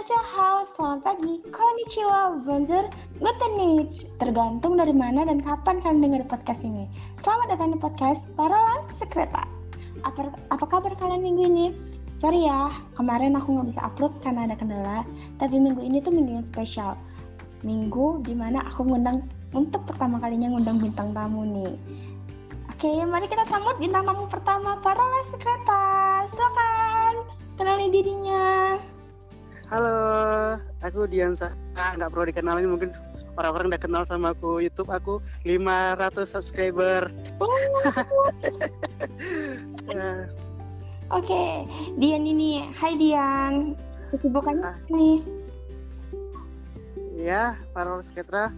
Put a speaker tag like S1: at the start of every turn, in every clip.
S1: Hao, selamat pagi, konnichiwa, bonjour, guten night. Tergantung dari mana dan kapan kalian dengar podcast ini. Selamat datang di podcast Parola Sekreta. Apa, apa kabar kalian minggu ini? Sorry ya, kemarin aku nggak bisa upload karena ada kendala. Tapi minggu ini tuh minggu yang spesial. Minggu di mana aku ngundang untuk pertama kalinya ngundang bintang tamu nih. Oke, mari kita sambut bintang tamu pertama, Parola Sekreta. Silakan, kenali dirinya.
S2: Halo, aku Diansa. Ah, nggak perlu dikenalin mungkin orang-orang udah kenal sama aku. YouTube aku 500 subscriber.
S1: Oh.
S2: Ya,
S1: Oke, Dian ini. Hai Dian. Kesibukannya
S2: Ah.
S1: nih.
S2: ya, para Sketra.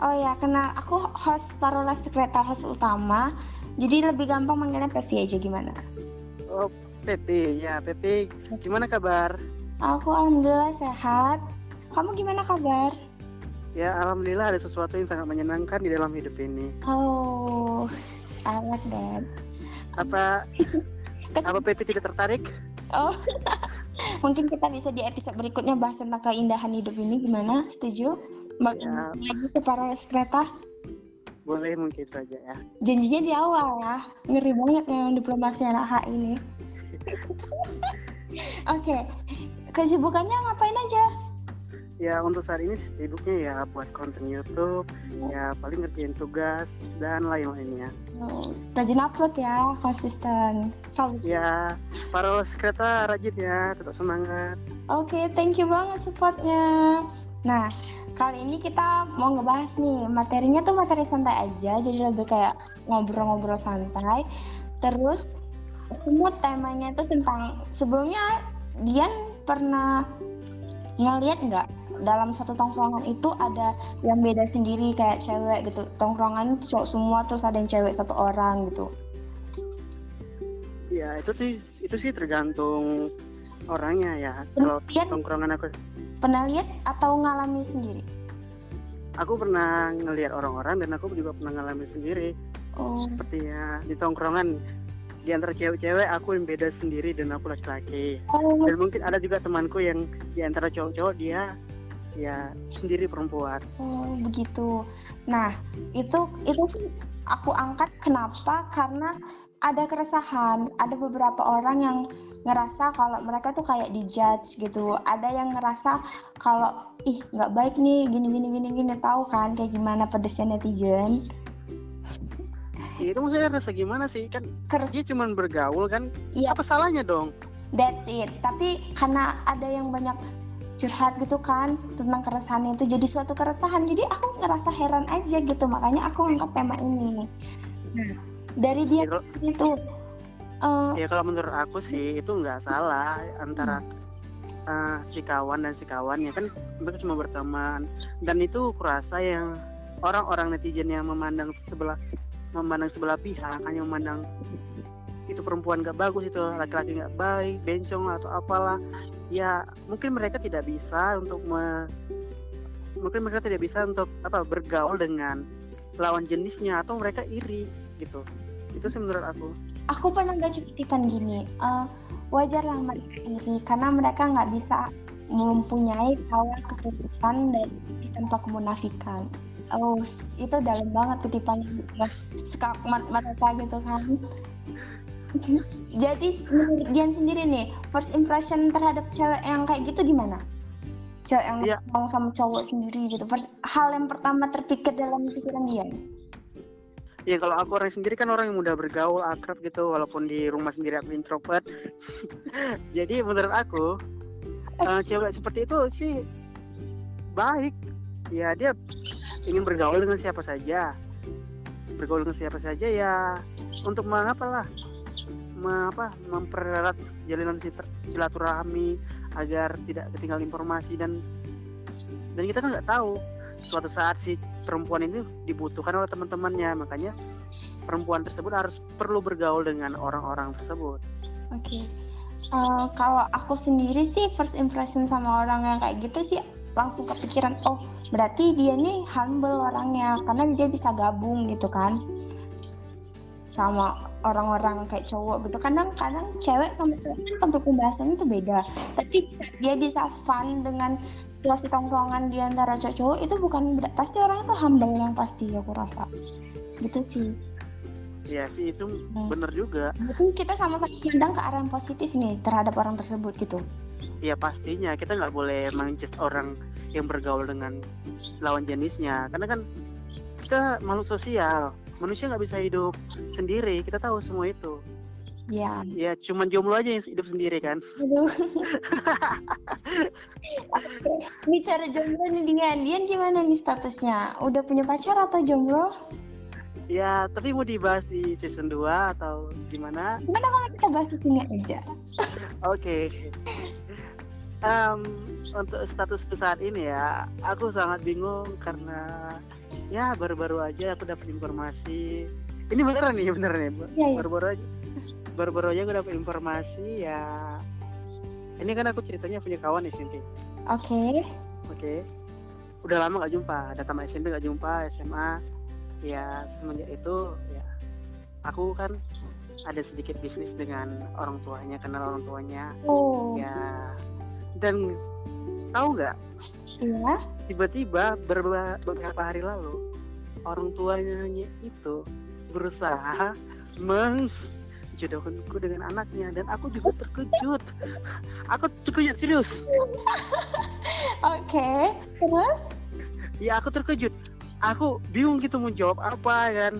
S1: Oh ya, kenal. Aku host Parola Sekreta, host utama. Jadi lebih gampang manggilnya Pevi aja gimana?
S2: Oh, Pepe. Ya, Pepe. Gimana kabar?
S1: Aku alhamdulillah sehat. Kamu gimana kabar?
S2: Ya, alhamdulillah ada sesuatu yang sangat menyenangkan di dalam hidup ini.
S1: Oh, like that.
S2: Apa apa Pepe tidak tertarik?
S1: Oh, mungkin kita bisa di episode berikutnya bahas tentang keindahan hidup ini gimana? Setuju? Bak-
S2: Ya.
S1: Lagi ke Parola Sekreta.
S2: Boleh mungkin saja ya.
S1: Janjinya di awal ya. Ngeri banget yang diplomasi anak H ini. Oke, kesibukannya ngapain aja?
S2: Ya, untuk saat ini sibuknya ya buat konten YouTube, ya paling ngerjain tugas dan lain-lainnya.
S1: Oh, rajin upload ya, konsisten. Salut.
S2: Ya, para Sketra rajin ya, tetap semangat.
S1: Oke, thank you banget supportnya. Nah, kali ini kita mau ngebahas nih materinya tuh materi santai aja, jadi lebih kayak ngobrol-ngobrol santai. Terus semua temanya tuh tentang sebelumnya Dian pernah ngeliat nggak dalam satu tongkrongan itu ada yang beda sendiri kayak cewek gitu tongkrongan cowok semua terus ada yang cewek satu orang gitu
S2: Ya, itu sih itu sih tergantung orangnya ya. Kalau
S1: Dian
S2: tongkrongan aku
S1: pernah lihat atau ngalami sendiri
S2: aku pernah ngelihat orang-orang dan aku juga pernah ngalamin sendiri.
S1: oh
S2: Seperti ya di tongkrongan di antara cewek-cewek aku yang beda sendiri dan aku laki-laki.
S1: oh
S2: Dan mungkin ada juga temanku yang di antara cowok-cowok dia ya sendiri perempuan.
S1: Oh, begitu. Nah, itu itu sih aku angkat kenapa? Karena ada keresahan, ada beberapa orang yang ngerasa kalau mereka tuh kayak dijudge gitu. Ada yang ngerasa kalau ih nggak baik nih gini gini gini gini tahu kan kayak gimana pedesnya netizen.
S2: Ya, itu maksudnya rasa gimana sih? Kan
S1: Keres
S2: dia cuma bergaul kan?
S1: Iya.
S2: apa salahnya dong?
S1: That's it. Tapi karena ada yang banyak curhat gitu kan tentang keresahan itu jadi suatu keresahan. Jadi aku ngerasa heran aja gitu. Makanya aku angkat tema ini. Nah dari dia
S2: ya,
S1: itu eh,
S2: ya kalau menurut aku sih itu nggak salah antara eh, si kawan dan si kawannya kan mereka cuma berteman. Dan itu kurasa yang orang-orang netizen yang memandang sebelah memandang sebelah pihak hanya memandang itu perempuan gak bagus itu laki-laki nggak baik bencong atau apalah. Ya mungkin mereka tidak bisa untuk me- mungkin mereka tidak bisa untuk apa bergaul dengan lawan jenisnya atau mereka iri gitu. Itu sih menurut aku.
S1: Aku pernah baca kutipan gini eh, wajarlah mereka iri karena mereka nggak bisa mempunyai kawal keputusan dan tanpa kemunafikan oh itu dalam banget kutipannya skakmat mereka gitu kan jadi menurut Dian sendiri nih first impression terhadap cewek yang kayak gitu gimana cewek yang
S2: Iya.
S1: ngomong sama cowok sendiri gitu first, hal yang pertama terpikir dalam pikiran Dian
S2: Ya kalau aku orang sendiri kan orang yang mudah bergaul akrab gitu walaupun di rumah sendiri aku introvert. Jadi menurut aku eh, cewek seperti itu sih baik. Ya dia ingin bergaul dengan siapa saja. Bergaul dengan siapa saja ya untuk mengapalah me, apa mempererat jalinan sil- silaturahmi agar tidak ketinggalan informasi dan dan kita kan nggak tahu. Suatu saat si perempuan ini dibutuhkan oleh teman-temannya makanya perempuan tersebut harus perlu bergaul dengan orang-orang tersebut.
S1: Oke, Eh, kalau aku sendiri sih first impression sama orang yang kayak gitu sih langsung kepikiran, oh berarti dia nih humble orangnya karena dia bisa gabung gitu kan. sama orang-orang kayak cowok gitu kadang-kadang cewek sama cewek kan topik pembahasannya tuh beda tapi dia bisa fun dengan situasi tongkrongan di antara cowok-cowok itu bukan pasti orang itu humble yang pasti aku rasa gitu sih
S2: Iya sih itu
S1: Hmm.
S2: bener juga.
S1: Berarti kita sama-sama mandang ke arah yang positif nih terhadap orang tersebut gitu
S2: Iya pastinya. Kita nggak boleh menjudge orang yang bergaul dengan lawan jenisnya. Karena kan kita makhluk sosial. Manusia nggak bisa hidup sendiri. Kita tahu semua itu.
S1: Ya.
S2: Ya cuman jomblo aja yang hidup sendiri kan?
S1: Oke, bicara jomblo nih Dian Dian gimana nih statusnya? Udah punya pacar atau jomblo?
S2: Ya tapi mau dibahas di season 2 atau gimana?
S1: Gimana kalau kita bahas di sini aja?
S2: Oke Em, untuk statusku saat ini ya aku sangat bingung karena ya baru-baru aja aku dapat informasi. Ini beneran nih beneran nih Bu.
S1: Iya, iya.
S2: baru-baru aja baru-baru aja aku dapat informasi ya. Ini kan aku ceritanya punya kawan SMP
S1: oke.
S2: Oke. Udah lama gak jumpa ada tamat SMP gak jumpa SMA ya semenjak itu ya aku kan ada sedikit bisnis dengan orang tuanya kenal orang tuanya.
S1: Oh.
S2: Ya dan tahu nggak?
S1: Iya.
S2: Tiba-tiba beberapa hari lalu orang tuanya itu berusaha menjodohkanku dengan anaknya dan aku juga terkejut. Aku terkejut serius.
S1: Oke terus?
S2: Ya aku terkejut. Aku bingung gitu mau jawab apa kan.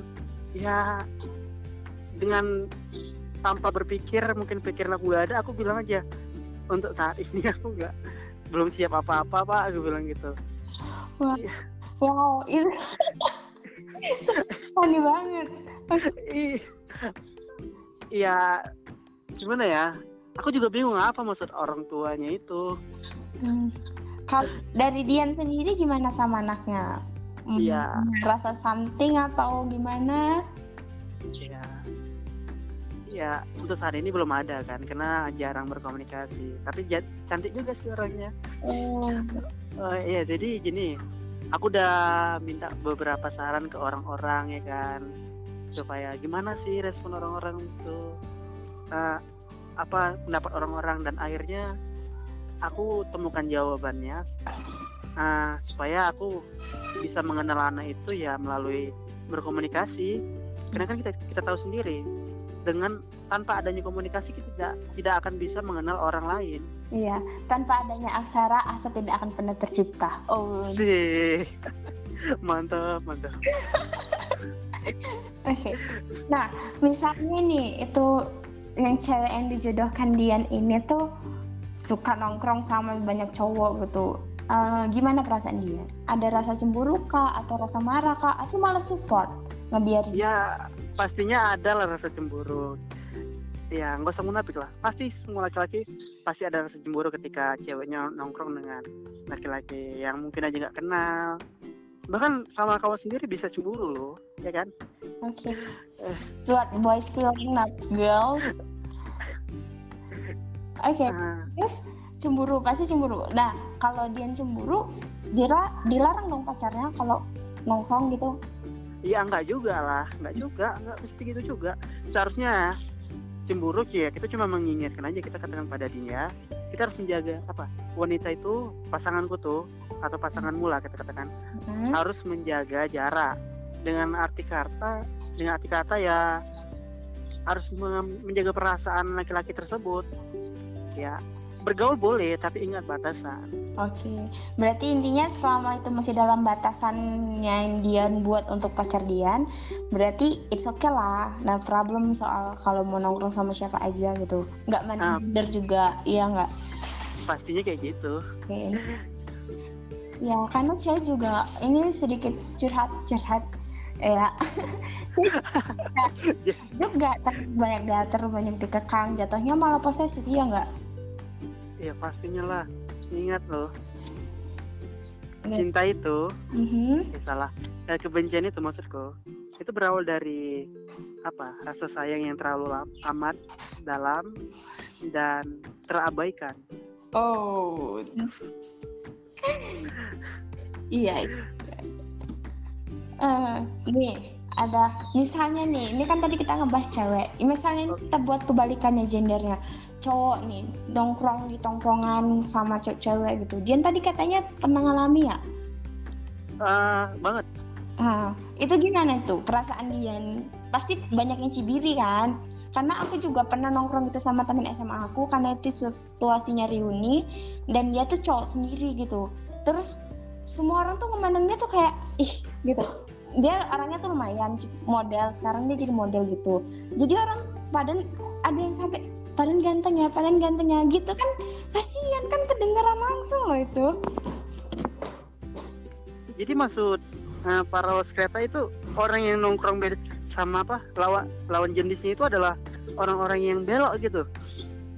S2: Ya dengan tanpa berpikir mungkin pikiran aku nggak ada aku bilang aja untuk saat ini aku nggak belum siap apa-apa pak aku bilang gitu
S1: wow itu funny banget
S2: Ih, Iya, gimana ya? Aku juga bingung apa maksud orang tuanya itu.
S1: Hmm. Kalau dari Dian sendiri gimana sama anaknya? Hmm,
S2: Iya.
S1: Rasa something atau gimana?
S2: Ya, ya untuk saat ini belum ada kan, karena jarang berkomunikasi. Tapi cantik juga sih orangnya.
S1: Oh,
S2: Oh iya, jadi gini, aku udah minta beberapa saran ke orang-orang ya kan, supaya gimana sih respon orang-orang itu, Eh, apa pendapat orang-orang dan akhirnya aku temukan jawabannya, Eh, supaya aku bisa mengenal anak itu ya melalui berkomunikasi, karena kan kita kita tahu sendiri dengan tanpa adanya komunikasi kita tidak tidak akan bisa mengenal orang lain.
S1: iya. Tanpa adanya aksara, asa tidak akan pernah tercipta. Oh,
S2: Sih. mantap, mantap.
S1: oke. Nah, misalnya nih itu yang cewek yang dijodohkan Dian ini tuh suka nongkrong sama banyak cowok gitu. Eh, gimana perasaan dia? Ada rasa cemburu kah atau rasa marah kah atau malah support ngebiarin?
S2: Ya, pastinya ada lah rasa cemburu. Ya, nggak usah munafik lah. Pasti semua laki-laki pasti ada rasa cemburu ketika ceweknya nongkrong dengan laki-laki yang mungkin aja nggak kenal. Bahkan sama kawan sendiri bisa cemburu loh, ya kan?
S1: Oke.
S2: Eh.
S1: What boys feeling not girl? Oke,
S2: Ah,
S1: terus cemburu pasti cemburu. Nah, kalau dia cemburu, dila dilarang dong pacarnya kalau nongkrong gitu.
S2: Iya nggak juga lah, nggak juga, nggak mesti gitu juga. Seharusnya cemburu ya kita cuma mengingatkan aja kita katakan pada dia, kita harus menjaga apa wanita itu pasanganku tuh atau pasanganmu lah kita katakan.
S1: Hmm?
S2: harus menjaga jarak. Dengan arti kata dengan arti kata ya harus menjaga perasaan laki-laki tersebut. Ya bergaul boleh tapi ingat batasan
S1: Oke, berarti intinya selama itu masih dalam batasan yang Dian buat untuk pacar Dian, berarti it's okay lah. Nah problem soal kalau mau nongkrong sama siapa aja gitu, nggak
S2: Ah.
S1: minder juga, iya nggak?
S2: pastinya kayak gitu
S1: Oke. Ya, karena saya juga ini sedikit curhat-curhat ya. juga banyak diatur, banyak dikekang, jatuhnya malah posesif ya nggak?
S2: Ya pastinya lah. Ingat loh. Cinta itu
S1: Mhm.
S2: eh, salah. Eh, kebencian itu maksudku. Itu berawal dari apa rasa sayang yang terlalu amat dalam dan terabaikan.
S1: Oh. iya. Ini ada misalnya nih ini kan tadi kita ngebahas cewek. Misalnya kita buat kebalikannya gendernya cowok nih nongkrong di tongkrongan sama cewek-cewek gitu. Jen tadi katanya pernah ngalami ya
S2: Ah, banget.
S1: Ah itu gimana tuh perasaan Dian pasti banyak yang cibiri kan? Karena aku juga pernah nongkrong gitu sama temen SMA aku karena itu situasinya reuni dan dia tuh cowok sendiri gitu. Terus semua orang tuh memandangnya tuh kayak ih gitu. Dia orangnya tuh lumayan model sekarang dia jadi model gitu. Jadi orang padan ada yang sampai padan ganteng ya padan ganteng ya. Gitu kan kasihan kan kedengaran langsung loh itu.
S2: Jadi maksud uh, para kereta itu orang yang nongkrong beda sama apa? Lawan lawan jenisnya itu adalah orang-orang yang belok gitu.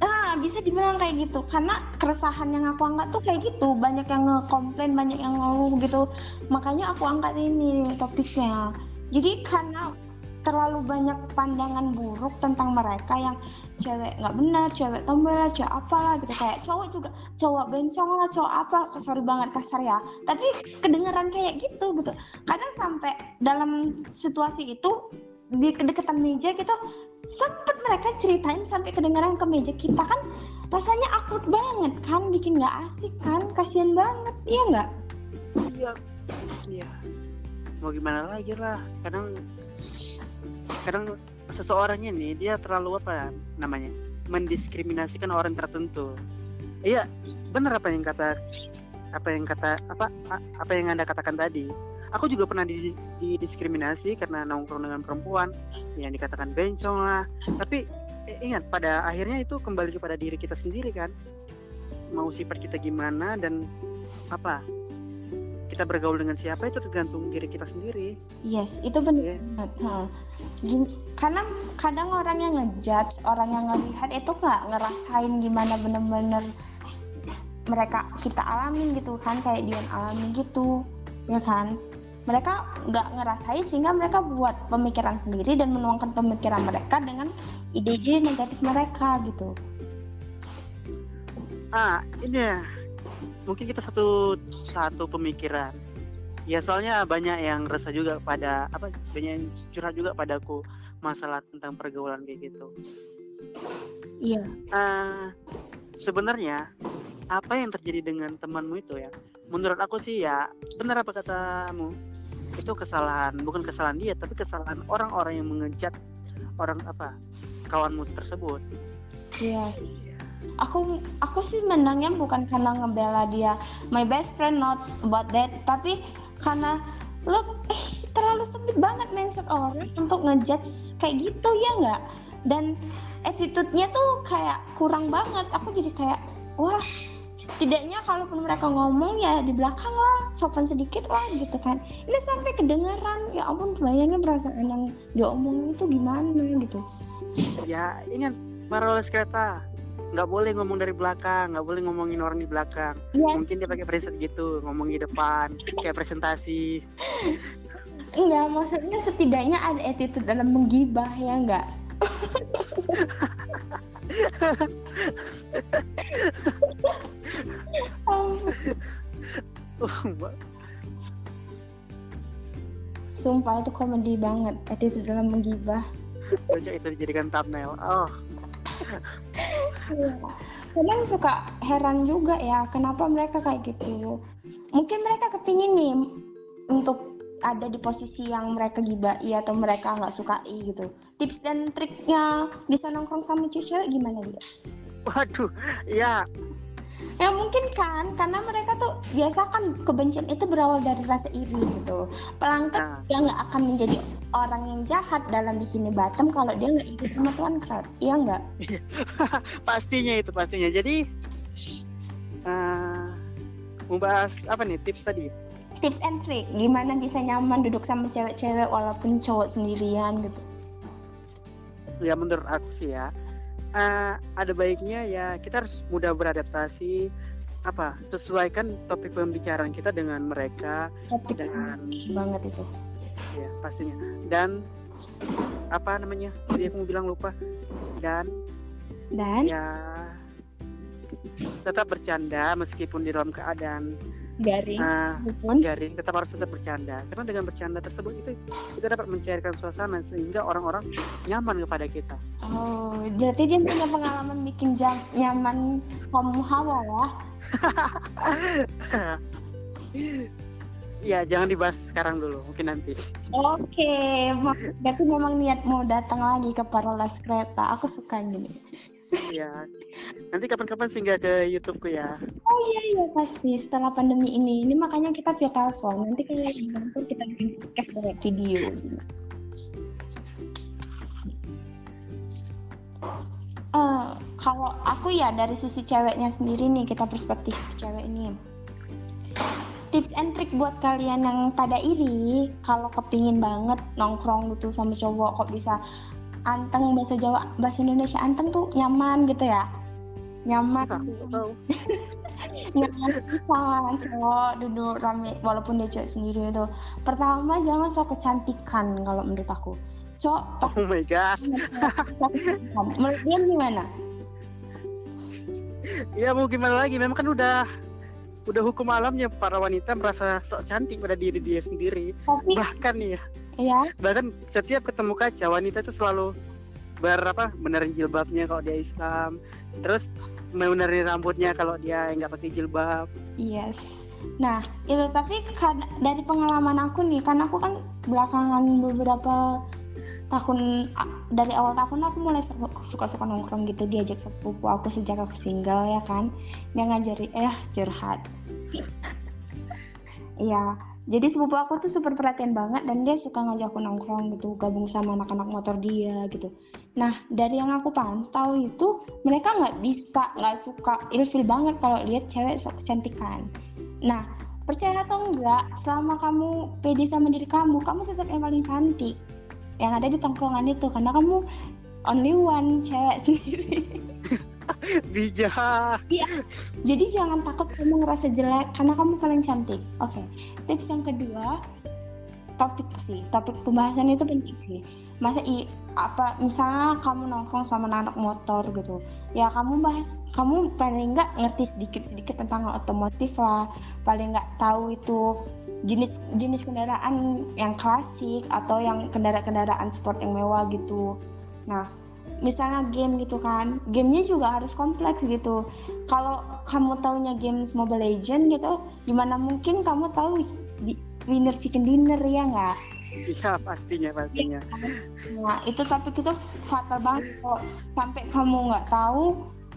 S1: Ah bisa dibilang kayak gitu. Karena keresahan yang aku angkat tuh kayak gitu. Banyak yang ngekomplain banyak yang ngeluh gitu. Makanya aku angkat ini topiknya. Jadi karena terlalu banyak pandangan buruk tentang mereka yang cewek nggak benar, cewek tombol lah, cewek apalah gitu kayak cowok juga cowok bencong lah, cowok apa, sorry banget kasar ya. Tapi kedengeran kayak gitu gitu. Kadang sampai dalam situasi itu di kedekatan meja gitu sempet mereka ceritain sampai kedengeran ke meja kita kan rasanya akut banget kan bikin nggak asik kan kasihan banget iya nggak
S2: iya iya mau gimana lagi lah kadang kadang seseorang ini dia terlalu apa namanya mendiskriminasikan orang tertentu. Iya benar apa yang kata apa yang kata apa apa yang anda katakan tadi. Aku juga pernah didiskriminasi karena nongkrong dengan perempuan yang dikatakan bencong lah. Tapi ingat pada akhirnya itu kembali kepada diri kita sendiri kan. Mau sifat kita gimana dan apa kita bergaul dengan siapa itu tergantung diri kita sendiri.
S1: Yes, itu benar. Yeah. Karena kadang orang yang ngejudge, orang yang ngelihat itu nggak ngerasain gimana bener-bener mereka kita alamin gitu kan kayak dia alami gitu, ya kan? Mereka nggak ngerasain sehingga mereka buat pemikiran sendiri dan menuangkan pemikiran mereka dengan ide-ide negatif mereka gitu.
S2: Ah, ini ya mungkin kita satu satu pemikiran. Ya soalnya banyak yang resah juga pada apa banyak yang curhat juga padaku masalah tentang pergaulan kayak gitu.
S1: Iya.
S2: Uh, sebenarnya apa yang terjadi dengan temanmu itu ya? Menurut aku sih ya benar apa katamu? Itu kesalahan bukan kesalahan dia tapi kesalahan orang-orang yang mengejat orang apa kawanmu tersebut.
S1: Yes aku aku sih menangnya bukan karena ngebela dia my best friend not about that tapi karena lo eh terlalu sempit banget mindset orang untuk ngejudge kayak gitu ya nggak? Dan attitude-nya tuh kayak kurang banget. Aku jadi kayak wah setidaknya kalaupun mereka ngomong ya di belakang lah sopan sedikit lah gitu kan. Ini sampai kedengaran ya ampun bayangin perasaan yang diomongin itu gimana gitu.
S2: Ya ingat Maroles kereta nggak boleh ngomong dari belakang nggak boleh ngomongin orang di belakang ya. mungkin dia pakai preset gitu ngomong di depan kayak presentasi
S1: enggak maksudnya setidaknya ada attitude dalam menggibah ya enggak Sumpah itu komedi banget attitude dalam menggibah.
S2: Coba itu dijadikan thumbnail. Oh.
S1: Iya. kadang suka heran juga ya kenapa mereka kayak gitu. Mungkin mereka kepingin nih untuk ada di posisi yang mereka gibai atau mereka nggak sukai gitu. Tips dan triknya bisa nongkrong sama cewek gimana dia?
S2: Waduh ya
S1: ya mungkin kan karena mereka tuh biasa kan kebencian itu berawal dari rasa iri gitu. Pelanggan nah. dia nggak akan menjadi orang yang jahat dalam bikini bottom kalau dia nggak iri sama tuan krat iya nggak?
S2: Pastinya itu pastinya. Jadi uh, mau bahas apa nih tips tadi?
S1: Tips and trick. Gimana bisa nyaman duduk sama cewek-cewek walaupun cowok sendirian gitu.
S2: Ya menurut aku sih ya. Uh, ada baiknya ya kita harus mudah beradaptasi apa sesuaikan topik pembicaraan kita dengan mereka
S1: topik dengan banget itu
S2: ya pastinya. Dan apa namanya tadi aku bilang lupa. Dan
S1: dan?
S2: ya tetap bercanda meskipun di dalam keadaan
S1: garing maupun
S2: garing tetap harus tetap bercanda. Karena dengan bercanda tersebut itu kita dapat mencairkan suasana sehingga orang-orang nyaman kepada kita.
S1: Oh berarti dia punya pengalaman bikin jam nyaman kaum hawa ya
S2: ya jangan dibahas sekarang dulu mungkin nanti.
S1: Oke ma- berarti memang niat mau datang lagi ke Parolas Kereta. Aku suka gini.
S2: Ya nanti kapan-kapan singgah ke YouTubeku ya.
S1: Oh iya iya pasti. Setelah pandemi ini. Ini makanya kita via telepon. Nanti kalau kantor kita bikin podcast lewat video. Eh, kalau aku ya dari sisi ceweknya sendiri nih kita perspektif cewek ini tips and trick buat kalian yang pada iri. Kalau kepingin banget nongkrong gitu sama cowok kok bisa anteng bahasa Jawa bahasa Indonesia anteng tuh nyaman gitu ya? Nyaman. Nyaman. Sama cowok duduk rame walaupun dia cewek sendiri itu. Pertama jangan sok kecantikan kalau menurut aku. Cowok
S2: oh my god.
S1: Menurut gimana?
S2: Ya mau gimana lagi? Memang kan udah udah hukum alamnya para wanita merasa sok cantik pada diri dia sendiri.
S1: Tapi
S2: bahkan nih ya.
S1: Ya
S2: bahkan setiap ketemu kaca wanita itu selalu berapa benerin jilbabnya kalau dia Islam. Terus benerin rambutnya kalau dia nggak pakai jilbab.
S1: Yes. Nah, itu tapi kan dari pengalaman aku nih, kan aku kan belakangan beberapa tahun dari awal tahun aku mulai su- suka-suka nongkrong gitu diajak sepupu aku sejak aku single ya kan. Dia ngajari eh curhat. Iya, jadi sepupu aku tuh super perhatian banget dan dia suka ngajak aku nongkrong gitu, gabung sama anak-anak motor dia gitu. Nah, dari yang aku pantau itu mereka nggak bisa, nggak suka ilfil banget kalau lihat cewek sok kecantikan. Nah, percaya atau enggak, selama kamu pede sama diri kamu, kamu tetap yang paling cantik. Yang ada di tongkrongan itu karena kamu only one cewek sendiri.
S2: bijak
S1: Jadi jangan takut kamu ngerasa jelek karena kamu paling cantik. Oke. Tips yang kedua, topik sih. Topik pembahasan itu penting sih. Masa i apa misalnya kamu nongkrong sama anak motor gitu. Ya kamu bahas kamu paling nggak ngerti sedikit-sedikit tentang otomotif lah. Paling nggak tahu itu jenis jenis kendaraan yang klasik atau yang kendaraan-kendaraan sport yang mewah gitu. Nah, misalnya game gitu kan gamenya juga harus kompleks gitu. Kalau kamu taunya games Mobile Legend gitu gimana mungkin kamu tahu di- winner chicken dinner ya nggak?
S2: Iya pastinya pastinya.
S1: Nah itu topik itu fatal banget. Kok sampai kamu nggak tahu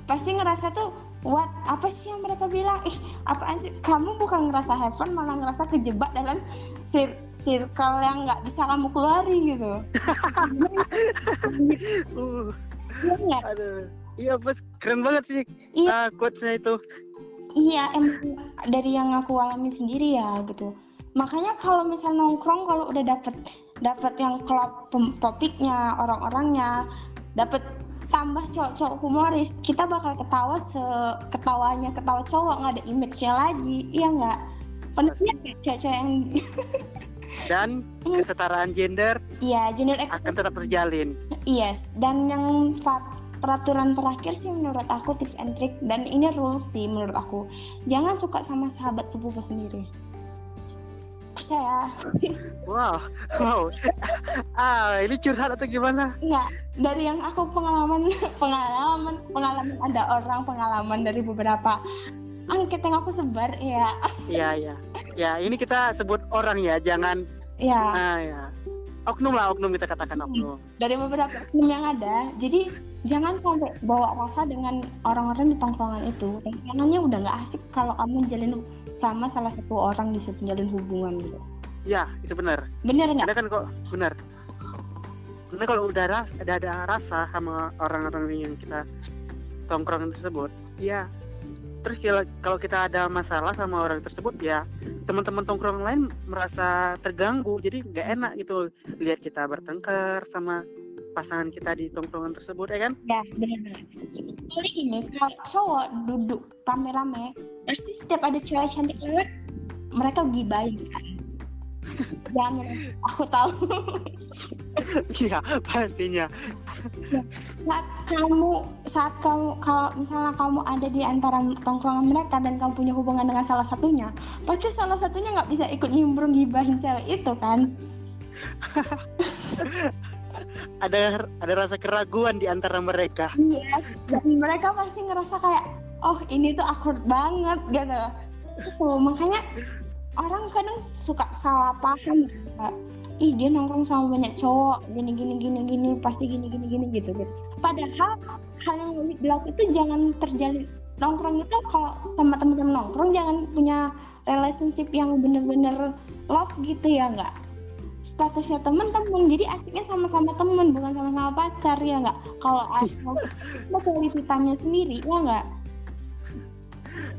S1: pasti ngerasa tuh what? Apa sih yang mereka bilang? Ih apaan sih? Kamu bukan ngerasa heaven malah ngerasa kejebak dalam sir- circle yang nggak bisa kamu keluari gitu.
S2: Uh.
S1: Iya nggak?
S2: iya bos. Keren banget sih.
S1: Iya.
S2: ah, quotesnya itu.
S1: Iya, emang dari yang aku alami sendiri ya gitu. Makanya kalau misal nongkrong kalau udah dapet dapet yang klub topiknya, orang-orangnya, dapet tambah cowok-cowok humoris, kita bakal ketawa se ketawanya ketawa cowok nggak ada image-nya lagi, iya nggak? Pernah nggak cewek-cewek yang
S2: dan kesetaraan gender
S1: iya gender
S2: akan tetap terjalin
S1: Yes, dan yang fat- peraturan terakhir sih menurut aku tips and trick dan ini rules sih menurut aku. Jangan suka sama sahabat sepupu sendiri. Percaya?
S2: wow wow ah ini curhat atau gimana
S1: Enggak. Dari yang aku pengalaman pengalaman pengalaman ada orang pengalaman dari beberapa angket yang aku sebar ya.
S2: iya iya ya ini kita sebut orang ya jangan
S1: Ya,
S2: ah ya oknum lah oknum kita katakan oknum
S1: dari beberapa film yang ada. Jadi jangan sampai bawa rasa dengan orang-orang di tongkrongan itu. Tongkrongannya udah nggak asik kalau kamu jalin sama salah satu orang di situ jalin hubungan gitu.
S2: ya itu benar
S1: Bener nggak?
S2: ada kan kok benar karena kalau udah ras, ada ada rasa sama orang-orang yang kita tongkrong tersebut ya terus kalau kalau kita ada masalah sama orang tersebut ya teman-teman tongkrong lain merasa terganggu jadi nggak enak gitu lihat kita bertengkar sama pasangan kita di tongkrongan tersebut ya kan
S1: Ya, benar-benar. Kali ini kalau cowok duduk rame-rame, pasti setiap ada cewek cantik lewat, mereka gibain kan. Jangan, aku tahu.
S2: Iya, pastinya.
S1: saat kamu saat kamu kalau misalnya kamu ada di antara tongkrongan mereka dan kamu punya hubungan dengan salah satunya pasti salah satunya nggak bisa ikut nimbrung gibahin cewek itu kan
S2: ada ada rasa keraguan di antara mereka.
S1: iya dan mereka pasti ngerasa kayak oh ini tuh awkward banget gitu. Tuh, makanya orang kadang suka salah paham ih dia nongkrong sama banyak cowok gini gini gini gini pasti gini gini gini gitu gitu. Padahal hal yang lebih berlaku itu jangan terjalin nongkrong itu kalau sama teman-teman nongkrong jangan punya relationship yang bener-bener love gitu ya nggak statusnya teman-teman jadi asiknya sama-sama teman bukan sama-sama pacar ya nggak? Kalau ada quality time-nya sendiri ya nggak?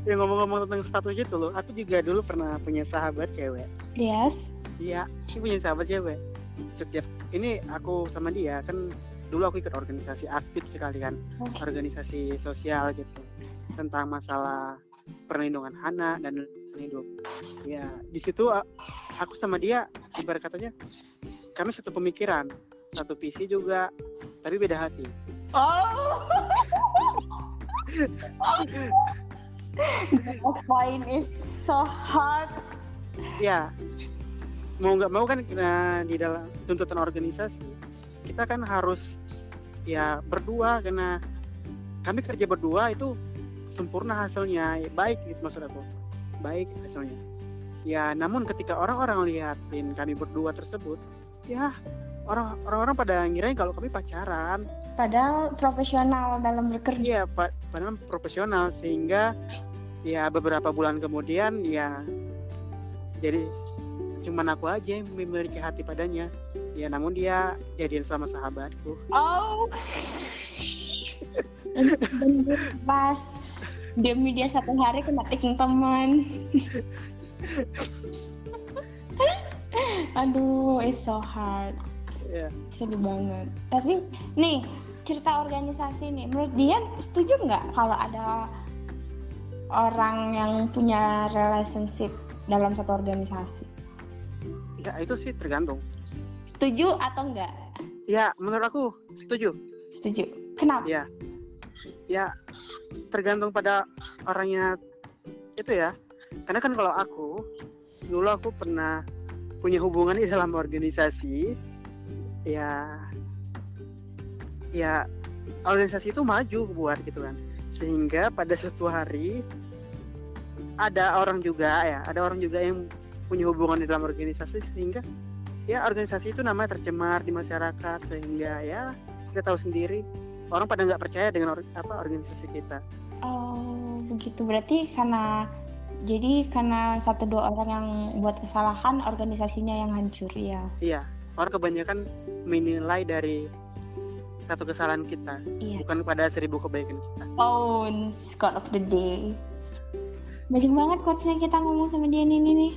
S2: Ya ngomong-ngomong tentang status itu loh, aku juga dulu pernah punya sahabat cewek.
S1: yes.
S2: Iya, aku punya sahabat cewek. Setiap ini aku sama dia kan dulu aku ikut organisasi aktif sekali kan, organisasi sosial gitu tentang masalah perlindungan anak dan hidup. Ya di situ aku sama dia ibarat katanya kami satu pemikiran, satu visi juga, tapi beda hati.
S1: oh point is so hard
S2: Ya mau nggak mau kan eh, di dalam tuntutan organisasi kita kan harus ya berdua karena kami kerja berdua itu sempurna hasilnya ya, baik gitu maksud aku baik hasilnya ya namun ketika orang-orang lihatin kami berdua tersebut ya orang orang-orang pada ngirain kalau kami pacaran.
S1: Padahal profesional dalam bekerja.
S2: Iya pa- padahal profesional sehingga ya beberapa bulan kemudian ya jadi cuman aku aja yang memiliki hati padanya. Ya namun dia jadian sama sahabatku.
S1: Oh. Pas demi dia satu hari kena tikung teman. Aduh it's so hard.
S2: Ya
S1: sedih banget. Tapi nih cerita organisasi nih menurut Dian setuju nggak kalau ada orang yang punya relationship dalam satu organisasi?
S2: Ya itu sih tergantung.
S1: Setuju atau enggak
S2: ya menurut aku setuju.
S1: Setuju. Kenapa?
S2: Ya ya tergantung pada orangnya itu ya. Karena kan kalau aku dulu aku pernah punya hubungan di dalam organisasi. Ya ya organisasi itu maju buat gitu kan. Sehingga pada suatu hari ada orang juga ya ada orang juga yang punya hubungan di dalam organisasi. Sehingga ya organisasi itu namanya tercemar di masyarakat. Sehingga ya kita tahu sendiri orang pada nggak percaya dengan or- apa organisasi kita.
S1: Oh begitu. Berarti karena jadi karena satu dua orang yang buat kesalahan organisasinya yang hancur ya?
S2: Iya. Orang kebanyakan menilai dari satu kesalahan kita
S1: iya.
S2: bukan pada seribu kebaikan kita.
S1: Oh Scott of the day. Banyak banget quotesnya kita ngomong sama dia ini nih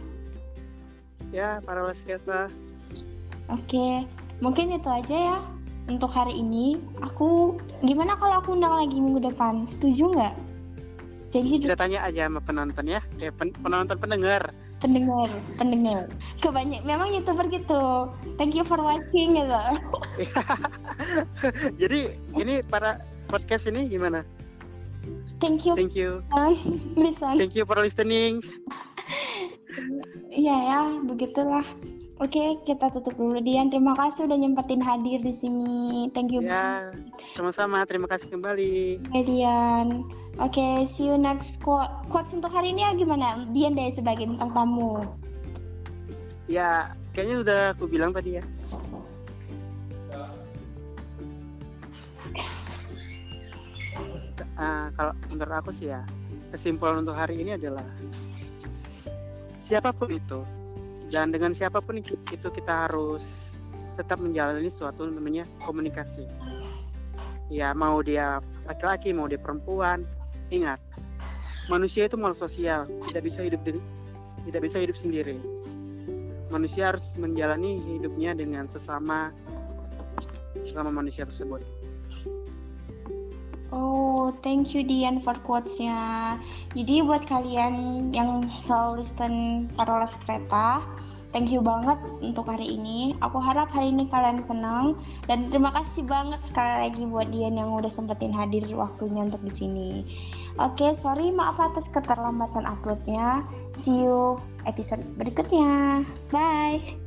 S2: ya para wasketa
S1: Oke, mungkin itu aja ya untuk hari ini. Aku gimana kalau aku undang lagi minggu depan? Setuju nggak? Jadi
S2: kita tanya aja sama penonton ya eh, pen- penonton pendengar
S1: pendengar, pendengar. Kebanyak memang youtuber gitu. Thank you for watching gitu.
S2: jadi ini para podcast ini gimana
S1: Thank you,
S2: thank you
S1: listen.
S2: thank you for listening
S1: Iya ya, begitulah. Oke, kita tutup dulu Dian. Terima kasih udah nyempetin hadir di sini. Thank you
S2: ya sama-sama terima kasih kembali
S1: Dian. Oke, see you next quote. Quotes untuk hari ini ya gimana? Dian deh sebagai bintang tamu.
S2: ya kayaknya udah aku bilang tadi ya Ah, kalau menurut aku sih ya kesimpulan untuk hari ini adalah siapa pun itu dan dengan siapa pun itu kita harus tetap menjalani suatu namanya komunikasi. Ya mau dia laki-laki mau dia perempuan ingat manusia itu makhluk sosial tidak bisa hidup tidak bisa hidup sendiri. Manusia harus menjalani hidupnya dengan sesama sesama manusia tersebut
S1: Oh, thank you Dian for quotes-nya. Jadi buat kalian yang selalu listen Parolas Kereta, thank you banget untuk hari ini. Aku harap hari ini kalian senang dan terima kasih banget sekali lagi buat Dian yang udah sempetin hadir waktunya untuk di sini. Oke, sorry maaf atas keterlambatan uploadnya. See you episode berikutnya. Bye.